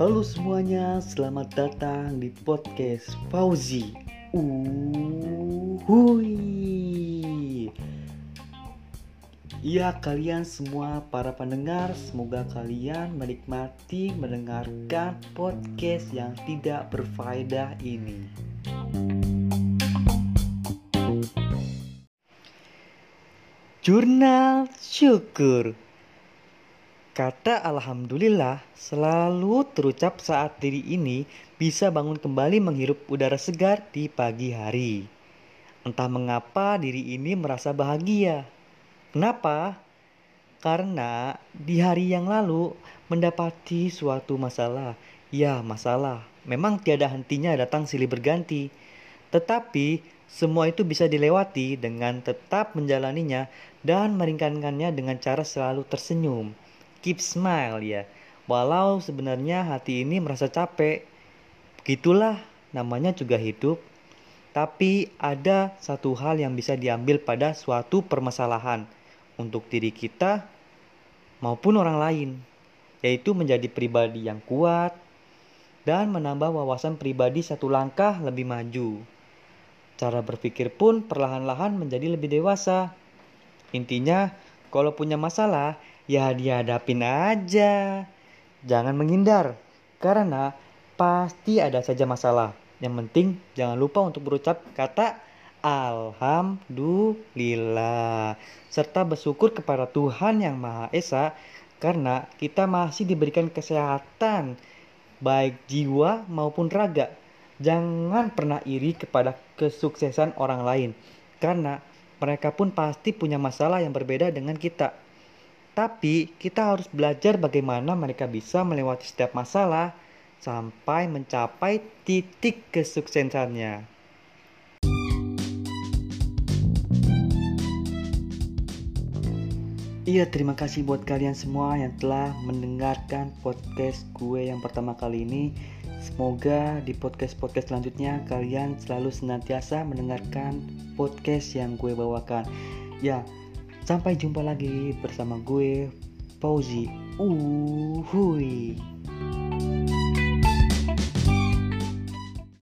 Halo semuanya, selamat datang di podcast Fauzi. Uhuy. Ya kalian semua para pendengar, semoga kalian menikmati mendengarkan podcast yang tidak berfaedah ini. Jurnal syukur. Kata Alhamdulillah selalu terucap saat diri ini bisa bangun kembali menghirup udara segar di pagi hari. Entah mengapa diri ini merasa bahagia. Kenapa? Karena di hari yang lalu mendapati suatu masalah. Ya, masalah. Memang tiada hentinya datang silih berganti. Tetapi semua itu bisa dilewati dengan tetap menjalaninya dan meringankannya dengan cara selalu tersenyum. Keep smile ya. Walau sebenarnya hati ini merasa capek. Begitulah namanya juga hidup. Tapi ada satu hal yang bisa diambil pada suatu permasalahan untuk diri kita maupun orang lain, yaitu menjadi pribadi yang kuat dan menambah wawasan pribadi satu langkah lebih maju. Cara berpikir pun perlahan-lahan menjadi lebih dewasa. Intinya, kalau punya masalah, ya dihadapin aja. Jangan menghindar, karena pasti ada saja masalah. Yang penting jangan lupa untuk berucap kata Alhamdulillah serta bersyukur kepada Tuhan Yang Maha Esa karena kita masih diberikan kesehatan baik jiwa maupun raga Jangan pernah iri kepada kesuksesan orang lain, karena mereka pun pasti punya masalah yang berbeda dengan kita. Tapi kita harus belajar bagaimana mereka bisa melewati setiap masalah sampai mencapai titik kesuksesannya. Iya, terima kasih buat kalian semua yang telah mendengarkan podcast gue yang pertama kali ini. Semoga di podcast-podcast selanjutnya kalian selalu senantiasa mendengarkan podcast yang gue bawakan. Ya, sampai jumpa lagi bersama gue, Fauzi. Uhuy.